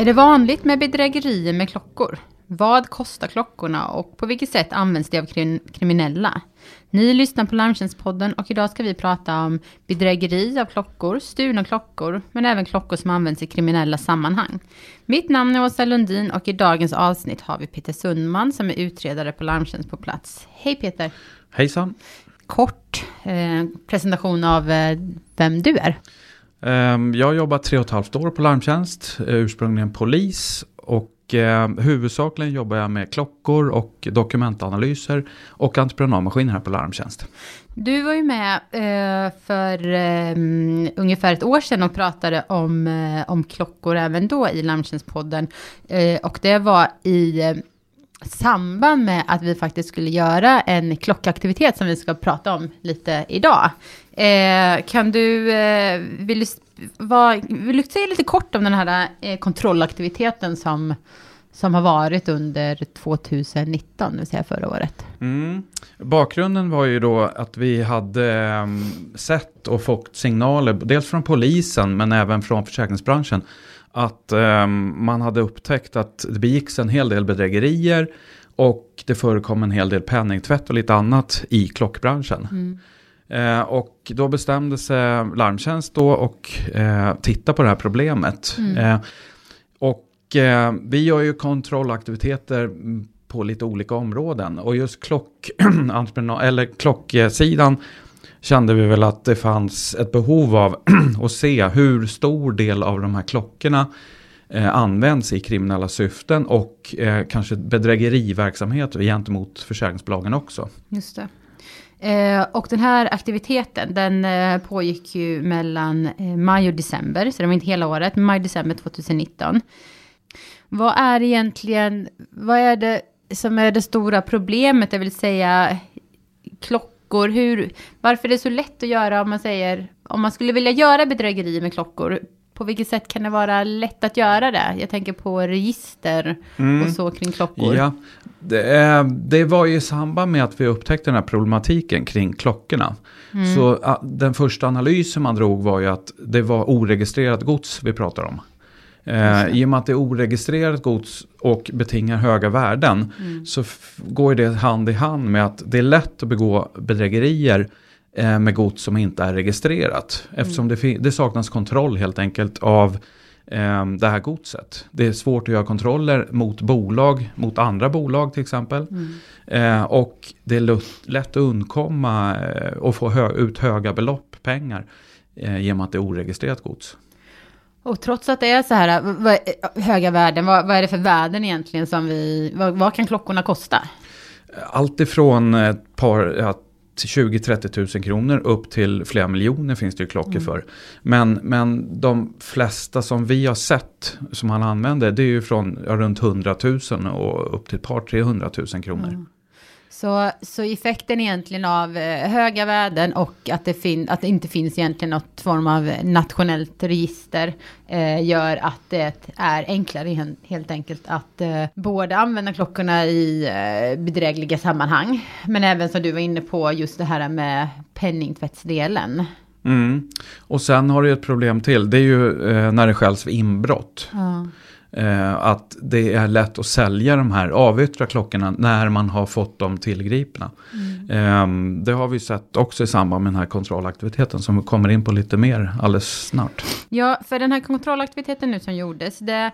Är det vanligt med bedrägerier med klockor? Vad kostar klockorna och på vilket sätt används de av krim kriminella? Ni lyssnar på Larmtjänstpodden och idag ska vi prata om bedrägeri av klockor, stulna klockor, men även klockor som används i kriminella sammanhang. Mitt namn är Åsa Lundin och i dagens avsnitt har vi Peter Sundman som är utredare på Larmtjänst på plats. Hej Peter! Hejsan! Kort eh, presentation av eh, vem du är. Ehm, jag har jobbat tre och ett halvt år på Larmtjänst, eh, ursprungligen polis och eh, huvudsakligen jobbar jag med klockor och dokumentanalyser och entreprenadmaskiner här på Larmtjänst. Du var ju med eh, för ehm, ungefär ett år sedan och pratade om, om klockor även då i Larmtjänstpodden. Och det var i samband med att vi faktiskt skulle göra en klockaktivitet som vi ska prata om lite idag. Eh, kan du, eh, vill, du vill du säga lite kort om den här eh, kontrollaktiviteten som, som har varit under 2019, det vill säga förra året? Mm. Bakgrunden var ju då att vi hade ehm, sett och fått signaler, dels från polisen men även från försäkringsbranschen, att um, man hade upptäckt att det begicks en hel del bedrägerier och det förekom en hel del penningtvätt och lite annat i klockbranschen. Mm. Eh, och då bestämde sig Larmtjänst då och eh, titta på det här problemet. Mm. Eh, och eh, vi gör ju kontrollaktiviteter på lite olika områden. Och just klock, eller klocksidan kände vi väl att det fanns ett behov av att se hur stor del av de här klockorna eh, används i kriminella syften och eh, kanske bedrägeriverksamhet gentemot försäkringsbolagen också. Just det. Eh, och den här aktiviteten, den eh, pågick ju mellan eh, maj och december, så det var inte hela året, maj-december 2019. Vad är egentligen, vad är det som är det stora problemet, det vill säga klockor, hur, varför är det så lätt att göra om man säger, om man skulle vilja göra bedrägeri med klockor, på vilket sätt kan det vara lätt att göra det? Jag tänker på register mm. och så kring klockor. Ja, det, det, var ju i samband med att vi upptäckte den här problematiken kring klockorna. Mm. Så den första analysen man drog var ju att det var oregistrerat gods vi pratar om. Eh, I och med att det är oregistrerat gods och betingar höga värden mm. så går det hand i hand med att det är lätt att begå bedrägerier eh, med gods som inte är registrerat. Eftersom mm. det, det, saknas kontroll helt enkelt av eh, det här godset. Det är svårt att göra kontroller mot bolag, mot andra bolag till exempel. Mm. Eh, och det är lätt att undkomma eh, och få hö ut höga belopp pengar eh, genom att det är oregistrerat gods. Och trots att det är så här vad, höga värden, vad, vad, är det för värden egentligen som vi, vad, vad kan klockorna kosta? Allt ifrån ett par, ja, 20-30 000 kronor upp till flera miljoner finns det ju klockor mm. för. Men, men de flesta som vi har sett som han använder det är ju från ja, runt 100 000 och upp till ett par 300 000 kronor. Mm. Så, så effekten egentligen av eh, höga värden och att det, fin att det inte finns egentligen något form av nationellt register eh, gör att det är enklare helt enkelt att eh, både använda klockorna i eh, bedrägliga sammanhang, men även som du var inne på just det här med penningtvättsdelen. Mm. Och sen har du ett problem till, det är ju eh, när det skälls vid inbrott. Ja. Eh, att det är lätt att sälja de här avyttra klockorna när man har fått dem tillgripna. Mm. Eh, det har vi sett också i samband med den här kontrollaktiviteten som vi kommer in på lite mer alldeles snart. Ja, för den här kontrollaktiviteten nu som gjordes, det,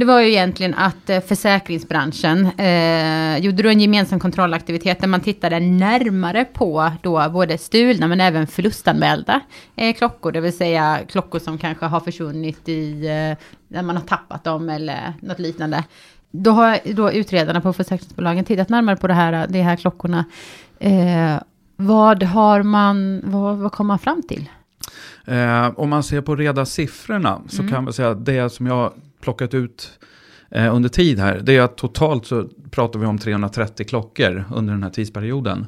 det var ju egentligen att eh, försäkringsbranschen eh, gjorde då en gemensam kontrollaktivitet där man tittade närmare på då både stulna men även förlustanmälda eh, klockor, det vill säga klockor som kanske har försvunnit i, eh, när man har tappat dem eller något liknande. Då har då utredarna på försäkringsbolagen tittat närmare på det här, de här klockorna. Eh, vad har man, vad, vad kom man fram till? Eh, om man ser på reda siffrorna så mm. kan man säga att det som jag plockat ut eh, under tid här, det är att totalt så pratar vi om 330 klockor under den här tidsperioden.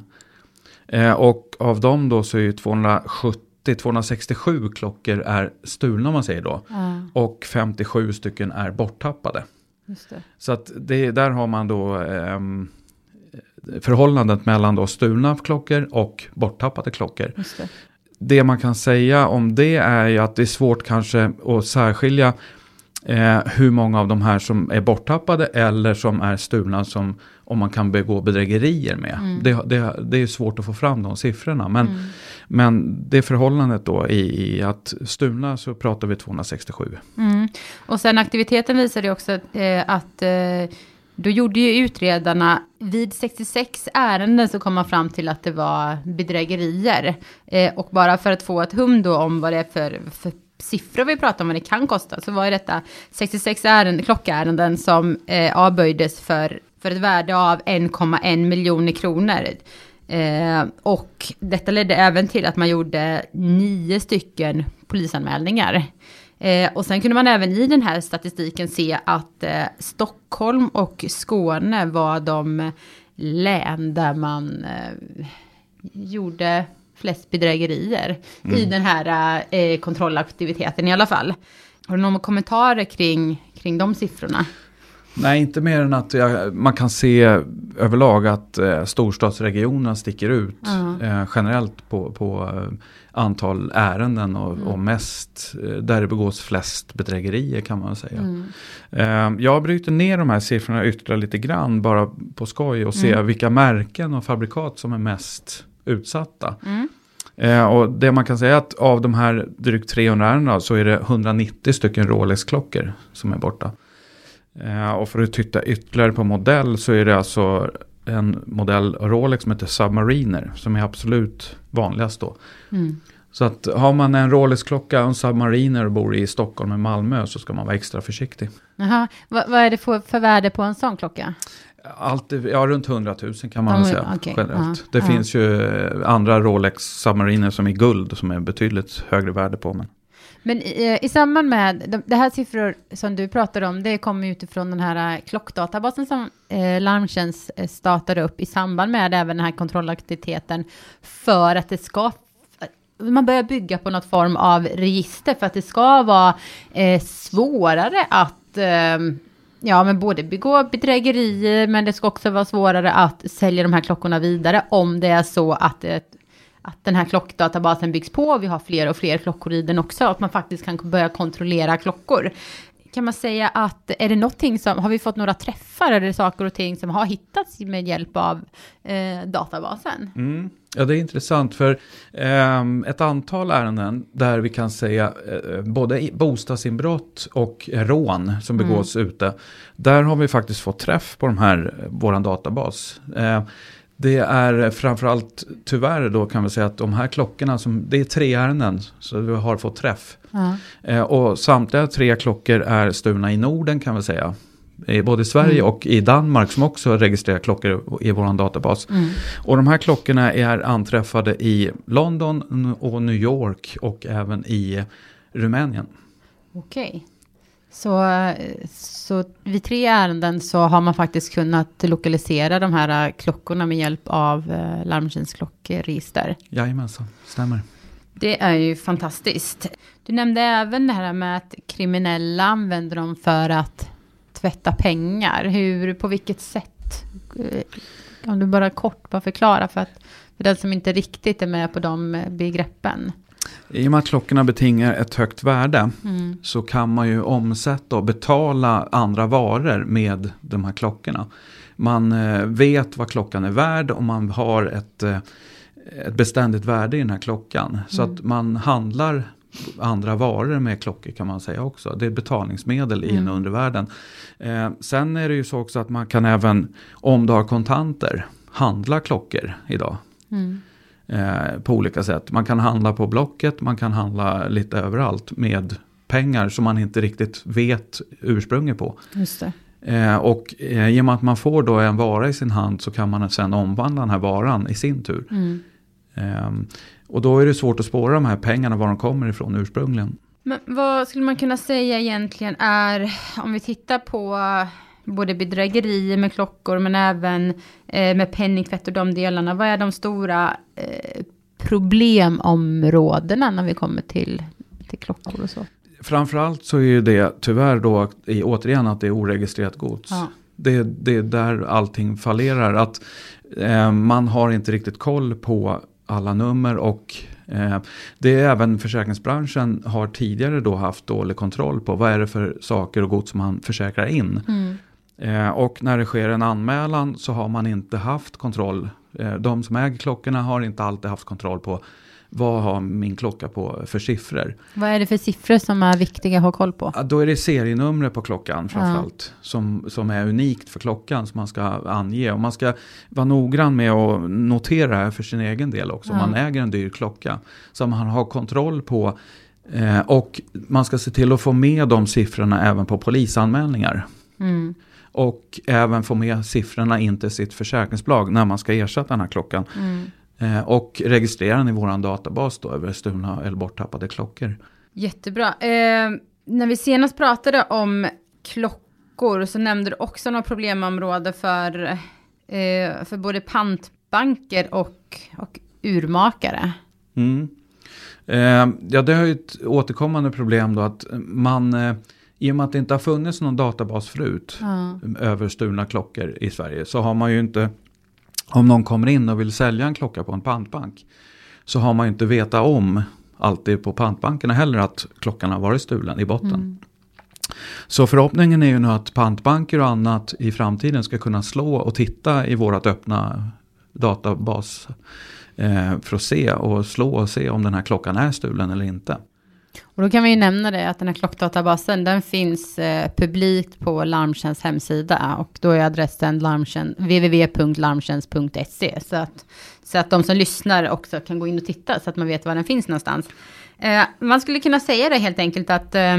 Eh, och av dem då så är ju 270 267 klockor är stulna om man säger då. Mm. Och 57 stycken är borttappade. Så att det, där har man då eh, förhållandet mellan då stulna klockor och borttappade klockor. Det. man kan säga om det är ju att det är svårt kanske att särskilja eh, hur många av de här som är borttappade eller som är stulna som om man kan begå bedrägerier med. Mm. Det, det, det är svårt att få fram de siffrorna. Men, Mm. men det förhållandet då i, i att stulna så pratar vi 267. Mm. Och sen aktiviteten visade också eh, att eh, då gjorde ju utredarna, vid 66 ärenden så kom man fram till att det var bedrägerier. Eh, och bara för att få ett hum då om vad det är för, för siffror vi pratar om, vad det kan kosta, så var ju detta 66 ärenden, klockärenden som eh, avböjdes för, för ett värde av 1,1 miljoner kronor. Eh, och detta ledde även till att man gjorde nio stycken polisanmälningar. Eh, och sen kunde man även i den här statistiken se att eh, Stockholm och Skåne var de län där man eh, gjorde flest bedrägerier i den här eh, kontrollaktiviteten i alla fall. Har du några kommentarer kring, kring de siffrorna? Nej, inte mer än att jag, man kan se överlag att eh, storstadsregionerna sticker ut Ja. eh, generellt på, på eh, antal ärenden och, Mm. och mest eh, där det begås flest bedrägerier kan man säga. Mm. Eh, jag bryter ner de här siffrorna ytterligare lite grann bara på skoj och se Mm. vilka märken och fabrikat som är mest utsatta. Mm. Eh, och det man kan säga är att av de här drygt 300 ärendena så är det 190 stycken Rolex-klockor som är borta. Eh, och för att titta ytterligare på modell så är det alltså en modell Rolex som heter Submariner som är absolut vanligast då. Mm. Så att har man en Rolex-klocka och en Submariner och bor i Stockholm och Malmö så ska man vara extra försiktig. Jaha, vad, vad är det för, för värde på en sån klocka? Allt, ja, runt 100 000 kan man väl säga okej, generellt. ja, det ja. finns ju eh, andra Rolex Submariner som är guld som är betydligt högre värde på. Men Men i, i samband med, de, det här siffror som du pratar om, det kommer utifrån den här eh, klockdatabasen som eh, Larmtjänst eh, startade upp i samband med även den här kontrollaktiviteten för att det ska man börjar bygga på något form av register för att det ska vara eh, svårare att eh, ja, men både begå bedrägerier men det ska också vara svårare att sälja de här klockorna vidare om det är så att eh, att den här klockdatabasen byggs på och vi har fler och fler klockor i den också, att man faktiskt kan börja kontrollera klockor. Kan man säga att, är det någonting som, har vi fått några träffar, det saker och ting som har hittats med hjälp av eh, databasen? Mm. Ja, det är intressant för ehm, ett antal ärenden där vi kan säga eh, både bostadsinbrott och rån som begås ute. Där har vi faktiskt fått träff på de här, eh, våran databas. Eh, det är framförallt tyvärr då kan vi säga att de här klockorna, som, det är tre ärenden så vi har fått träff. Ja. Eh, och samtliga tre klockor är stulna i Norden kan vi säga. I både i Sverige Mm. och i Danmark som också registrerar klockor i vår databas. Mm. Och de här klockorna är anträffade i London och New York och även i Rumänien. Okej. Så, så vid tre ärenden så har man faktiskt kunnat lokalisera de här eh, klockorna med hjälp av eh, Larmtjänsts klockregister. Jajamensan, stämmer. Det är ju fantastiskt. Du nämnde även det här med att kriminella använder dem för att tvätta pengar. Hur, på vilket sätt? Eh, Om du bara kort bara förklara för, att, för den som inte riktigt är med på de begreppen. I och med att klockorna betingar ett högt värde Mm. så kan man ju omsätta och betala andra varor med de här klockorna. Man eh, vet vad klockan är värd och man har ett, eh, ett beständigt värde i den här klockan. Så Mm. att man handlar andra varor med klockor kan man säga också. Det är betalningsmedel i Mm. en undervärlden. Eh, sen är det ju så också att man kan även, om du har kontanter, handla klockor idag. Mm. Eh, på olika sätt. Man kan handla på Blocket, man kan handla lite överallt med pengar som man inte riktigt vet ursprunget på. Just det. Eh, och eh, med att man får då en vara i sin hand så kan man sen omvandla den här varan i sin tur. Mm. Ehm, och då är det svårt att spåra de här pengarna var de kommer ifrån ursprungligen. Men vad skulle man kunna säga egentligen är, om vi tittar på både bedrägerier med klockor men även eh, med penningtvätt och de delarna. Vad är de stora eh, problemområdena när vi kommer till, till klockor och så? Framförallt så är ju det tyvärr då i, återigen att det är oregistrerat gods. Ja. Det, det är där allting fallerar. Att eh, man har inte riktigt koll på alla nummer och eh, det är även försäkringsbranschen har tidigare då haft dålig kontroll på vad är det för saker och gods som man försäkrar in. Mm. Eh, och när det sker en anmälan så har man inte haft kontroll. Eh, de som äger klockorna har inte alltid haft kontroll på vad har min klocka på för siffror. Vad är det för siffror som är viktiga att ha koll på? Ja, Då är det serienumret på klockan framförallt. Som, som är unikt för klockan som man ska ange. Och man ska vara noggrann med att notera det här för sin egen del också. Om Ja. man äger en dyr klocka. Så man har kontroll på. Eh, och man ska se till att få med de siffrorna även på polisanmälningar. Mm. Och även få med siffrorna in till sitt försäkringsbolag när man ska ersätta den här klockan. Mm. Eh, och registrera den i vår databas då över stulna eller borttappade klockor. Jättebra. Eh, när vi senast pratade om klockor så nämnde du också några problemområden för, eh, för både pantbanker och, och urmakare. Mm. Eh, ja, det är ju ett återkommande problem då att man, eh, i och med att det inte har funnits någon databas förut Ja. över stulna klockor i Sverige, så har man ju inte, om någon kommer in och vill sälja en klocka på en pantbank, så har man ju inte vetat om alltid på pantbankerna heller att klockan har varit stulen i botten. Mm. Så förhoppningen är ju nu att pantbanker och annat i framtiden ska kunna slå och titta i vårat öppna databas eh, för att se och slå och se om den här klockan är stulen eller inte. Och då kan vi ju nämna det att den här klockdatabasen den finns eh, publikt på Larmtjänsts hemsida och då är adressen www.larmtjänst.se så att, så att de som lyssnar också kan gå in och titta så att man vet var den finns någonstans. Eh, man skulle kunna säga det helt enkelt att eh,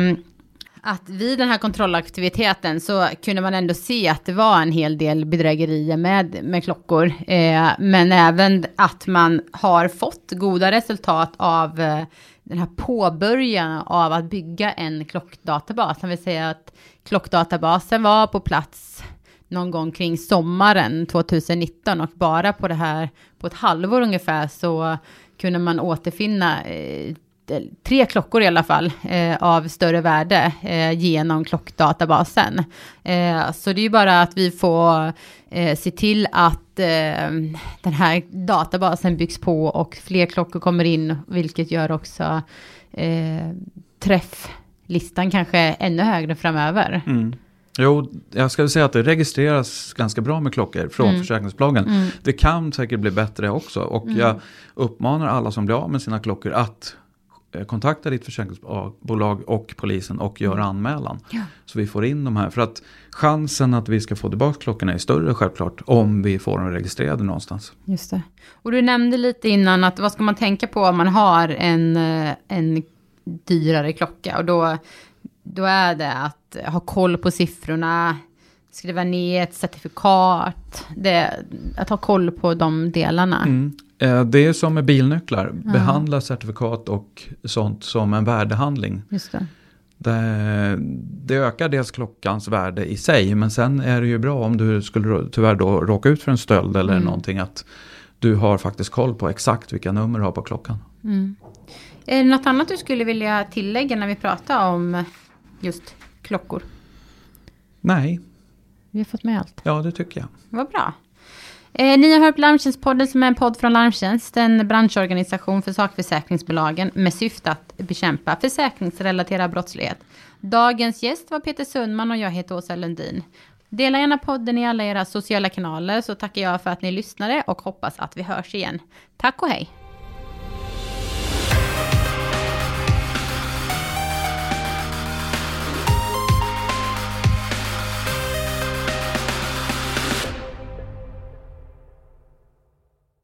att vid den här kontrollaktiviteten så kunde man ändå se att det var en hel del bedrägerier med, med klockor. Eh, men även att man har fått goda resultat av eh, den här påbörjan av att bygga en klockdatabas. Det vill säga att klockdatabasen var på plats någon gång kring sommaren 2019 och bara på det här, på ett halvår ungefär så kunde man återfinna eh, tre klockor i alla fall eh, av större värde eh, genom klockdatabasen. Eh, så det är ju bara att vi får eh, se till att eh, den här databasen byggs på och fler klockor kommer in, vilket gör också eh, träfflistan kanske ännu högre framöver. Mm. Jo, jag ska säga att det registreras ganska bra med klockor från Mm. försäkringsbolagen. Mm. Det kan säkert bli bättre också och Mm. jag uppmanar alla som blir av med sina klockor att eh, kontakta ditt försäkringsbolag och polisen och göra anmälan. Ja. Så vi får in de här. För att chansen att vi ska få tillbaka klockorna är större självklart om vi får dem registrerade någonstans. Just det. Och du nämnde lite innan att vad ska man tänka på om man har en, eh, en dyrare klocka? Och då, då är det att ha koll på siffrorna, skriva ner ett certifikat, det, att ha koll på de delarna. Mm. Eh, Det är som med bilnycklar. Behandla certifikat och sånt som en värdehandling. Just det. Det, det ökar dels klockans värde i sig. Men sen är det ju bra om du skulle tyvärr då råka ut för en stöld eller Mm. någonting. Att du har faktiskt koll på exakt vilka nummer du har på klockan. Mm. Är det något annat du skulle vilja tillägga när vi pratar om just klockor? Nej, Vi har fått med allt. ja det tycker jag. Vad bra. Eh, ni har hört Larmtjänstpodden som är en podd från Larmtjänst, en branschorganisation för sakförsäkringsbolagen med syfte att bekämpa försäkringsrelaterad brottslighet. Dagens gäst var Peter Sundman och jag heter Åsa Lundin. Dela gärna podden i alla era sociala kanaler så tackar jag för att ni lyssnade och hoppas att vi hörs igen. Tack och hej!